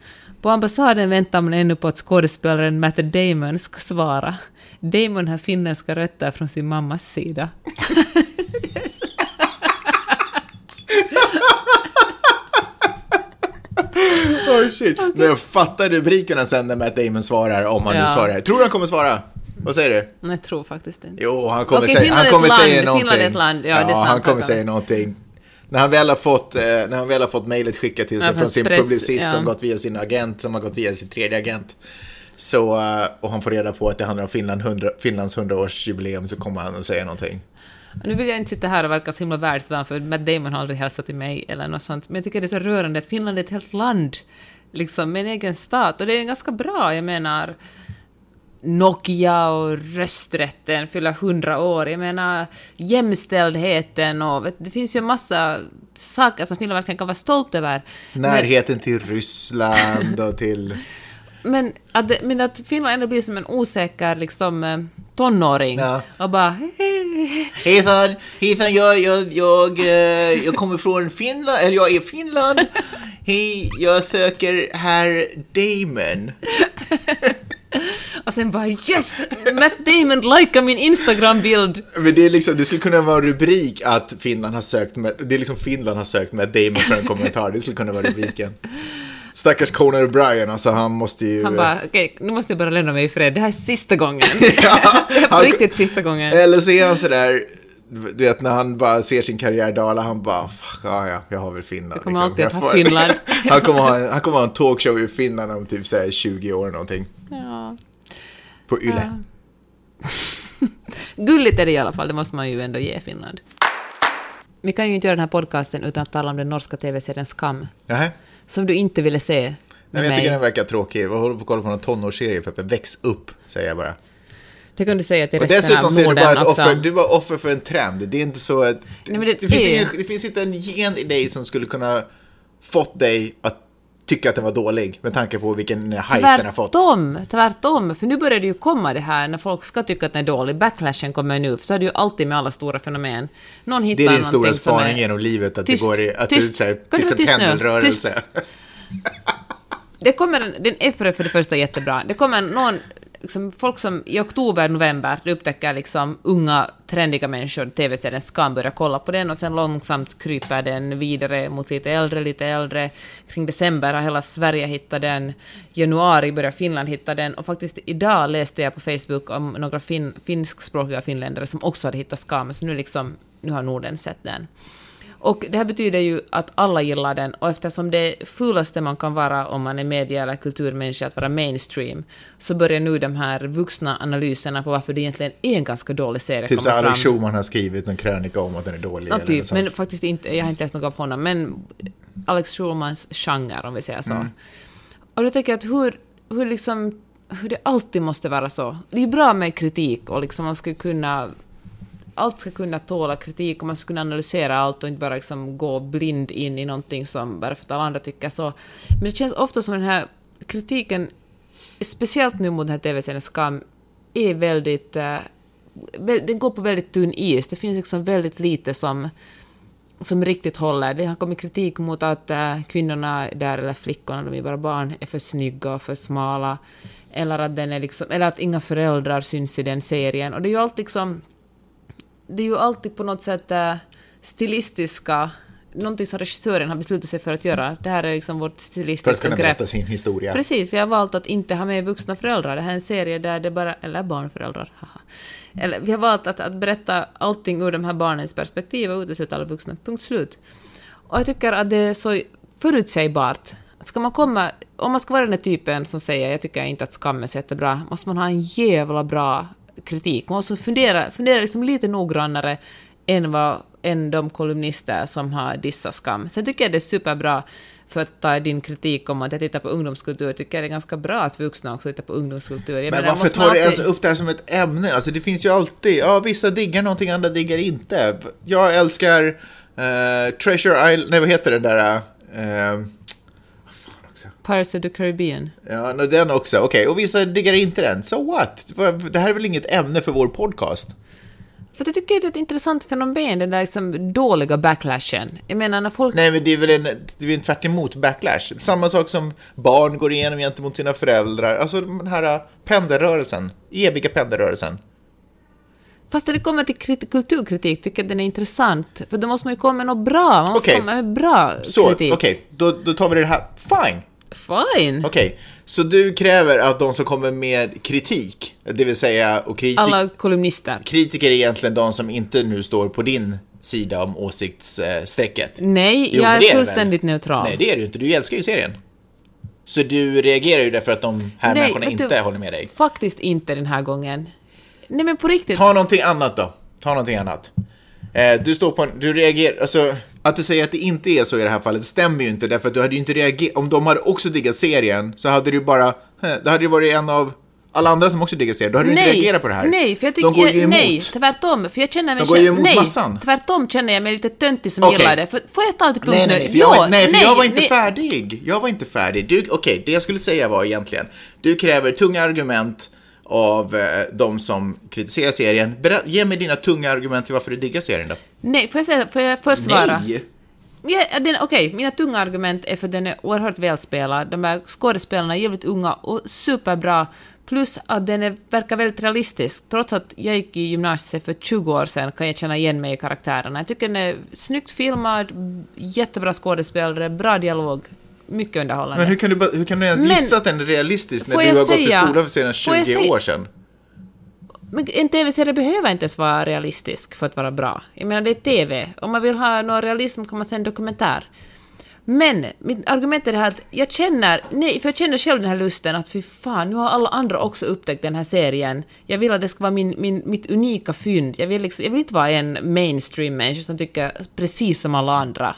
På ambassaden väntar man ännu på att skådespelaren Matt Damon ska svara. Damon har finländska rötter från sin mammas sida. Oh shit. Men jag fattar rubrikerna sen när Matt Damon svarar, om han nu Ja. svarar. Tror du han kommer svara? Vad säger du? Jag tror faktiskt inte. Jo, han kommer Okej, säga, Finland han kommer land, säga Finland någonting. är ett land, ja, det är sant, han kommer säga någonting. När han väl har fått, eh, när han väl har fått mejlet skickat till sig Ja, från från sin press, publicist ja. som gått via sin agent, som har gått via sin tredje agent. Så, eh, och han får reda på att det handlar om Finland 100, Finlands 100-årsjubileum så kommer han att säga någonting. Nu vill jag inte sitta här och verka så himla världsvan för Matt Damon har aldrig hälsat till mig eller något sånt, men jag tycker det är så rörande att Finland är ett helt land, liksom med en egen stat, och det är ganska bra, jag menar Nokia och rösträtten fyller hundra år, jag menar jämställdheten och vet, det finns ju en massa saker som Finland verkligen kan vara stolt över. Närheten till Ryssland och till... Men att, det- men att Finland ändå blir som en osäker liksom, eh, tonåring Ja. och bara Hejsan, hejsan, jag, jag, jag, eh, jag kommer från Finland, eller jag är i Finland. Hej, jag söker herr Damon. och sen bara yes! Matt Damon likar min Instagram-bild! Men det, är liksom, det skulle kunna vara en rubrik att Finland har sökt med, det är liksom Finland har sökt med Damon för en kommentar. Det skulle kunna vara rubriken. Stackars Conan O'Brien, alltså han måste ju... Han bara, okej, nu måste jag bara lämna mig i fred. Det här är sista gången. Ja, det här är på han- riktigt sista gången. Eller så är han sådär, du vet när han bara ser sin karriär dala, han bara, "Fuck, ja, ja, jag har väl Finland. Jag kommer alltid att ha Finland. han, kommer ha, han kommer ha en talkshow i Finland om typ så här 20 år någonting. Ja. På Yle. Gulligt är det i alla fall, det måste man ju ändå ge Finland. Vi kan ju inte göra den här podcasten utan att tala om den norska TV-serien Skam, Nähä? Som du inte ville se Nej, med jag tycker mig. den verkar tråkig. Jag håller på att kolla på någon tonårsserie, Peppe. Väx upp, säger jag bara. Det kan du säga till resten dessutom av Norden bara ett också. offer, du bara offer för en trend. Det är inte så att... Nej, det det, finns ingen, det finns inte en gen i dig som skulle kunna fått dig att tycka att den var dålig med tanke på vilken hype den har fått. Tvärtom, tvärtom. För nu börjar det ju komma det här när folk ska tycka att den är dålig. Backlashen kommer nu, för så är det ju alltid med alla stora fenomen. Någon hittar Det är din stora spaning genom livet, att Tyst, det går i, att tyst. du säger, Kan du en tyst nu? pendelrörelse. Det kommer en, den är för det första jättebra. Det kommer någon, liksom, folk som i oktober, november upptäcker liksom unga, trendiga människor TV-serien Skam, börjar kolla på den och sen långsamt kryper den vidare mot lite äldre, lite äldre. Kring december har hela Sverige hittat den, januari börjar Finland hitta den och faktiskt idag läste jag på Facebook om några fin, finskspråkiga finländare som också hade hittat Skam, så nu liksom, nu har Norden sett den. Och det här betyder ju att alla gillar den och eftersom det fulaste man kan vara om man är media eller kulturmänniska att vara mainstream så börjar nu de här vuxna analyserna på varför det egentligen är en ganska dålig serie Typ så fram. Schumann har skrivit en krönika om att den är dålig. Ja, typ, sånt. men faktiskt inte, jag har inte läst något av honom, men Alex Schulmans genre om vi säger så. Mm. Och då tänker jag att hur, hur liksom hur det alltid måste vara så. Det är bra med kritik och liksom man ska kunna allt ska kunna tåla kritik och man ska kunna analysera allt och inte bara liksom gå blind in i någonting som bara för att alla andra tycker så. Men det känns ofta som den här kritiken, speciellt nu mot den här TV-serien Skam, är väldigt... eh, den går på väldigt tunn is. Det finns liksom väldigt lite som som riktigt håller. Det har kommit kritik mot att äh, kvinnorna där, eller flickorna, de är bara barn, är för snygga och för smala. Eller att, den är liksom, eller att inga föräldrar syns i den serien. Och det är ju allt liksom... Det är ju alltid på något sätt äh, stilistiska någonting som regissören har beslutat sig för att göra. Det här är liksom vårt stilistiska För att kunna grepp. berätta sin historia. Precis, vi har valt att inte ha med vuxna föräldrar. Det här är en serie där det bara... Eller barnföräldrar, haha. Eller, vi har valt att, att berätta allting ur de här barnens perspektiv och utesluta alla vuxna. Punkt slut. Och jag tycker att det är så förutsägbart. Ska man komma... Om man ska vara den här typen som säger jag tycker inte att skam är så jättebra, måste man ha en jävla bra kritik. Man måste fundera, fundera liksom lite noggrannare än, vad, än de kolumnister som har dissat skam. Sen tycker jag det är superbra, för att ta din kritik om att jag tittar på ungdomskultur, tycker jag det är ganska bra att vuxna också tittar på ungdomskultur. Jag Men menar, varför tar du alltid- ens upp det här som ett ämne? Alltså det finns ju alltid, ja vissa diggar någonting, andra diggar inte. Jag älskar eh, Treasure Island, nej vad heter den där? Också. Pirates of the Caribbean. Ja, no, den också. Okej, och vissa diggar inte den. So what? Det här är väl inget ämne för vår podcast? För jag tycker det är ett intressant fenomen, den där liksom dåliga backlashen. Jag menar när folk... Nej, men det är väl en, det är en tvärt emot backlash. Samma sak som barn går igenom gentemot sina föräldrar. Alltså den här uh, pendelrörelsen, eviga pendelrörelsen. Fast när det kommer till krit- kulturkritik tycker jag den är intressant. För då måste man ju komma med något bra. Man måste Okej. komma med bra Så, okej, kritik. då, då tar vi det här. Fine! Fine! Okej, så du kräver att de som kommer med kritik, det vill säga, och kritik, Alla kolumnister. kritiker är egentligen de som inte nu står på din sida om åsiktsstrecket. Nej, Jo, jag är fullständigt väl? neutral. Nej, det är du inte. Du älskar ju serien. Så du reagerar ju därför att de här Nej, människorna vet du- inte håller med dig. Faktiskt inte den här gången. Nej men på riktigt. Ta någonting annat då. Ta någonting annat. Eh, du står på en, du reagerar, alltså att du säger att det inte är så i det här fallet stämmer ju inte därför att du hade ju inte reagerat, om de hade också diggat serien så hade du bara, eh, det hade ju varit en av alla andra som också diggar serien, då hade du inte Nej, reagerat på det här. nej, för jag tycker... de går ju emot. Nej, tvärtom. För jag känner mig... De går ju emot nej, massan. tvärtom känner jag mig lite töntig som Okej. gillar det. För, får jag ta lite punkt Nej, nu? nej, nej, för jag, var, Jo, nej, för jag var inte nej. färdig. Jag var inte färdig. Okej, det jag skulle säga var egentligen, du kräver tunga argument av eh, de som kritiserar serien. Berä, ge mig dina tunga argument till varför du diggar serien då. Nej, får jag, säga, får jag först svara? Nej! Ja, Okej, mina tunga argument är för att den är oerhört välspelad. De här skådespelarna är jävligt unga och superbra. Plus att den är, verkar väldigt realistisk. Trots att jag gick i gymnasiet för 20 år sedan kan jag känna igen mig i karaktärerna. Jag tycker den är snyggt filmad, jättebra skådespelare, bra dialog, mycket underhållande. Men hur kan du, hur kan du ens Men- gissa att den är realistisk när du har gått i säga- skolan för jag 20 säga- år sedan? Men en TV-serie behöver inte ens vara realistisk för att vara bra. Jag menar, det är TV. Om man vill ha någon realism kan man se en dokumentär. Men mitt argument är det här att jag känner, nej, för jag känner själv den här lusten att fy fan, nu har alla andra också upptäckt den här serien. Jag vill att det ska vara min, min, mitt unika fynd. Jag vill, liksom, jag vill inte vara en mainstream-människa som tycker precis som alla andra.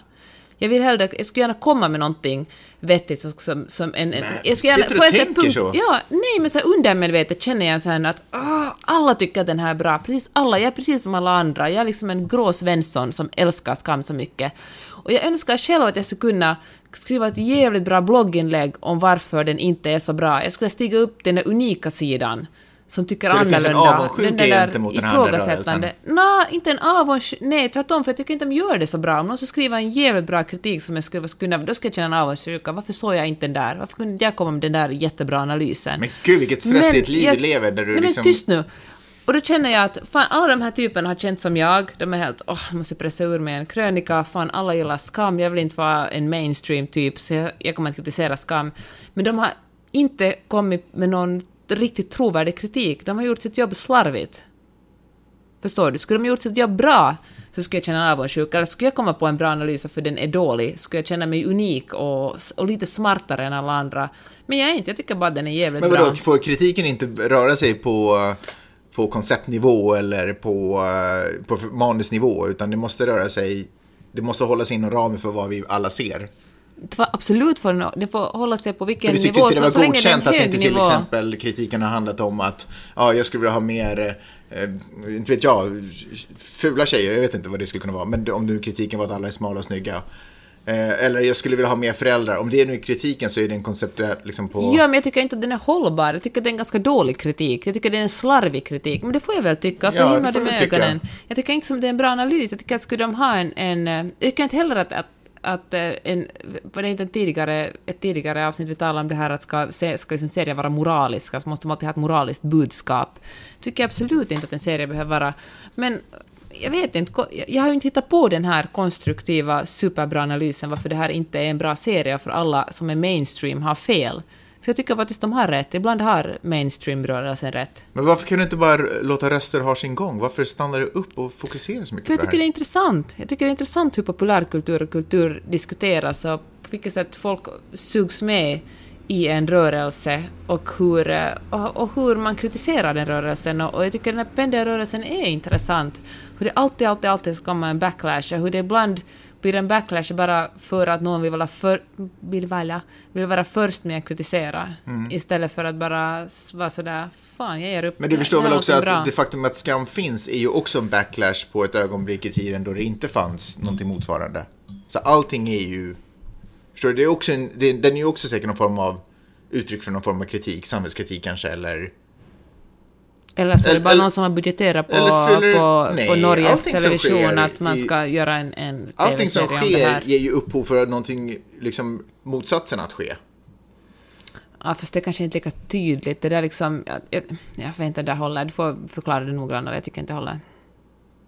Jag vill hellre, jag skulle gärna komma med någonting vettigt som, som, som en... en jag skulle sitter du och tänker så? Ja, nej men så här undermedvetet känner jag så här att åh, alla tycker att den här är bra, precis alla, jag är precis som alla andra, jag är liksom en grå Svensson som älskar skam så mycket. Och jag önskar själv att jag skulle kunna skriva ett jävligt bra blogginlägg om varför den inte är så bra. Jag skulle stiga upp den där unika sidan som tycker Så det finns annorlunda. en avundsjuka gentemot den här andra ifrågasättande. Nå, inte en avunds... Nej, tvärtom, för jag tycker inte de gör det så bra. Om någon skulle skriva en jävligt bra kritik som jag skulle kunna... Då skulle jag känna en avundsjuka. Varför såg jag inte den där? Varför kunde jag komma med den där jättebra analysen? Men gud, vilket stressigt Men liv jag- du lever där du Nej, liksom... men tyst nu! Och då känner jag att fan, alla de här typerna har känt som jag. De är helt åh, jag måste pressa ur mig en krönika. Fan, alla gillar skam. Jag vill inte vara en mainstream-typ, så jag, jag kommer att kritisera skam. Men de har inte kommit med någon riktigt trovärdig kritik. De har gjort sitt jobb slarvigt. Förstår du? Skulle de gjort sitt jobb bra så skulle jag känna avundsjuka. Eller skulle jag komma på en bra analys för den är dålig, skulle jag känna mig unik och, och lite smartare än alla andra. Men jag är inte, jag tycker bara att den är jävligt Men bra. vadå, får kritiken inte röra sig på, på konceptnivå eller på, på manusnivå, utan det måste röra sig, det måste hålla sig inom ramen för vad vi alla ser. Det var absolut den, den får hålla sig på vilken För du tyckte nivå, det var en godkänt att inte till nivå. exempel kritiken har handlat om att, ja, jag skulle vilja ha mer, eh, inte vet jag, fula tjejer, jag vet inte vad det skulle kunna vara, men om nu kritiken var att alla är smala och snygga. Eh, eller jag skulle vilja ha mer föräldrar. Om det är nu kritiken så är det en konceptuell liksom på... Ja, men jag tycker inte att den är hållbar. Jag tycker att det är en ganska dålig kritik. Jag tycker att det är en slarvig kritik. Men det får jag väl tycka, för Ja, himla med tycka. ögonen. Jag tycker inte som det är en bra analys. Jag tycker att skulle de ha en... en eh, jag tycker inte heller att, att att eh, en, var det inte en tidigare, ett tidigare avsnitt vi talade om det här att ska, se, ska liksom serien vara moraliska, så alltså, måste de alltid ha ett moraliskt budskap. tycker jag absolut inte att en serie behöver vara. Men jag vet inte, jag har ju inte hittat på den här konstruktiva, superbra analysen varför det här inte är en bra serie för alla som är mainstream har fel. För jag tycker faktiskt de har rätt, ibland har mainstream-rörelsen rätt. Men varför kan du inte bara låta röster ha sin gång? Varför stannar du upp och fokuserar så mycket För jag på tycker det det är här? intressant. Jag tycker det är intressant hur populärkultur och kultur diskuteras och på vilket sätt folk sugs med i en rörelse och hur, eh, och, och hur man kritiserar den rörelsen. Och, och jag tycker den här pendelrörelsen är intressant. Hur det alltid, alltid, alltid ska komma en backlash och hur det ibland blir en backlash bara för att någon vill vara, för, vill välja, vill vara först med att kritisera istället för att bara vara sådär fan jag ger upp. Mm. Men du förstår väl också att bra. det faktum att skam finns är ju också en backlash på ett ögonblick i tiden då det inte fanns någonting motsvarande. Så allting är ju... Förstår du? Det är också en, det, den är ju också säkert någon form av uttryck för någon form av kritik, samhällskritik kanske, eller... Eller så är det bara Eller- någon som har budgeterat på, fyller- på, nej, på Norges allting som television att man i- ska göra en, en Allting som TV-serie om det sker ger ju upphov för någonting, liksom, motsatsen att ske. Ja, fast det är kanske inte lika tydligt. Det där liksom... Jag, jag, vet inte, det håller. Du får förklara det noggrannare. Jag tycker inte det håller.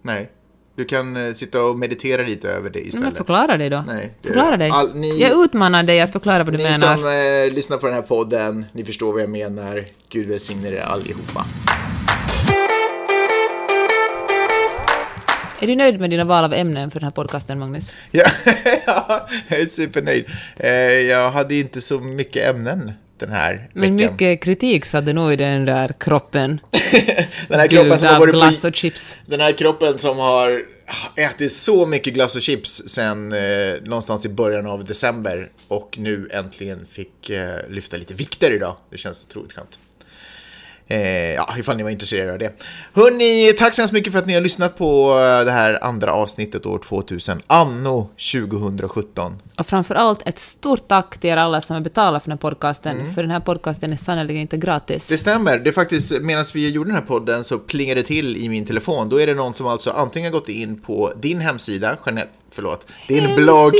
Nej. Du kan eh, sitta och meditera lite över det istället. men förklara dig då. Nej, det- förklara dig. all- ni- Jag utmanar dig att förklara vad du Ni menar. som eh, lyssnar på den här podden, ni förstår vad jag menar. Gud välsigne er allihopa. Är du nöjd med dina val av ämnen för den här podcasten, Magnus? Ja, ja, jag är supernöjd. Eh, jag hade inte så mycket ämnen den här Men veckan. mycket kritik satte nog i den där kroppen. den här kroppen som har varit glass och chips. Den här kroppen som har ätit så mycket glass och chips sen eh, någonstans i början av december och nu äntligen fick eh, lyfta lite vikter idag. Det känns otroligt skönt. Eh, ja, ifall ni var intresserade av det. Hörni, tack så hemskt mycket för att ni har lyssnat på eh, det här andra avsnittet år 2000, anno 2017. Och framför allt ett stort tack till er alla som har betalat för den här podcasten, Mm. för den här podcasten är sannerligen inte gratis. Det stämmer. Det är faktiskt, medan vi gjorde den här podden så plingade det till i min telefon. Då är det någon som alltså antingen gått in på din hemsida, Jeanette, förlåt, din Hemsida, blogg,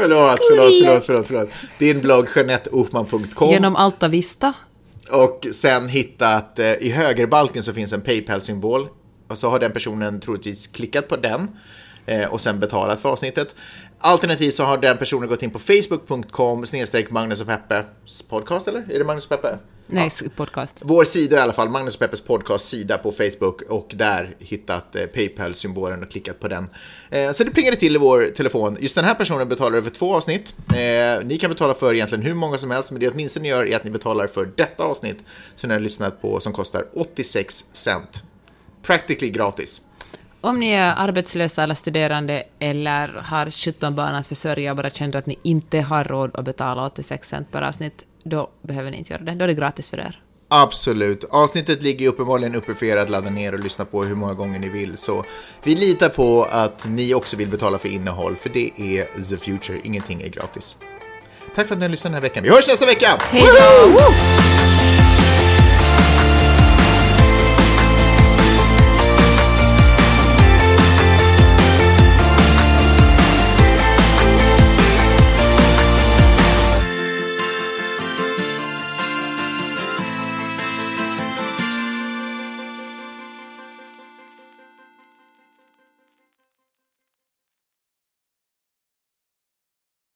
förlåt, förlåt, förlåt, förlåt, förlåt, din blogg jeanetteofman.com Genom Alta Vista och sen hittat, eh, i högerbalken så finns en Paypal-symbol och så har den personen troligtvis klickat på den eh, och sen betalat för avsnittet. Alternativt så har den personen gått in på facebook.com snedstreck Magnus och Peppes podcast, eller? Är det Magnus och Peppe? Nej, podcast. Vår sida i alla fall, Magnus och Peppes podcast sida på Facebook och där hittat eh, Paypal-symbolen och klickat på den. Eh, så det plingade till i vår telefon. Just den här personen betalar över två avsnitt. Eh, ni kan betala för egentligen hur många som helst, men det åtminstone ni gör är att ni betalar för detta avsnitt som ni har lyssnat på som kostar 86 cent. Practically gratis. Om ni är arbetslösa eller studerande eller har 17 barn att försörja och bara känner att ni inte har råd att betala 86 cent per avsnitt, då behöver ni inte göra det. Då är det gratis för er. Absolut. Avsnittet ligger uppenbarligen uppe för er att ladda ner och lyssna på hur många gånger ni vill. Så vi litar på att ni också vill betala för innehåll, för det är the future. Ingenting är gratis. Tack för att ni har lyssnat den här veckan. Vi hörs nästa vecka! Hej då!